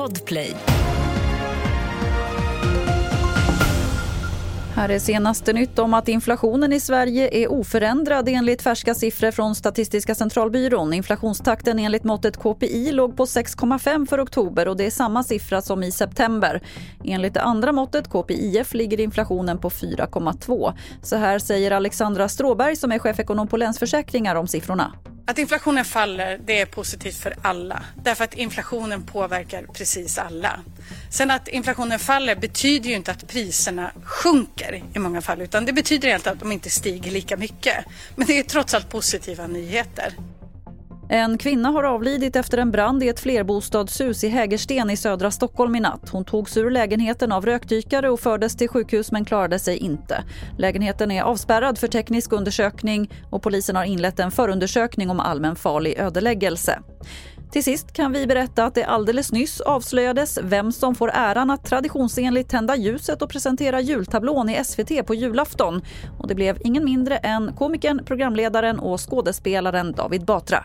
Podplay. Här är senaste nytt om att inflationen i Sverige är oförändrad enligt färska siffror från Statistiska centralbyrån. Inflationstakten enligt måttet KPI låg på 6,5 för oktober och det är samma siffra som i september. Enligt det andra måttet, KPIF, ligger inflationen på 4,2. Så här säger Alexandra Stråberg som är chefekonom på Länsförsäkringar om siffrorna. Att inflationen faller det är positivt för alla. Därför att inflationen påverkar precis alla. Sen att inflationen faller betyder ju inte att priserna sjunker i många fall. Utan det betyder egentligen att de inte stiger lika mycket. Men det är trots allt positiva nyheter. En kvinna har avlidit efter en brand i ett flerbostadshus i Hägersten i södra Stockholm i natt. Hon togs ur lägenheten av rökdykare och fördes till sjukhus men klarade sig inte. Lägenheten är avspärrad för teknisk undersökning och polisen har inlett en förundersökning om allmänfarlig ödeläggelse. Till sist kan vi berätta att det alldeles nyss avslöjades vem som får äran att traditionsenligt tända ljuset och presentera jultablån i SVT på julafton. Och det blev ingen mindre än komikern, programledaren och skådespelaren David Batra.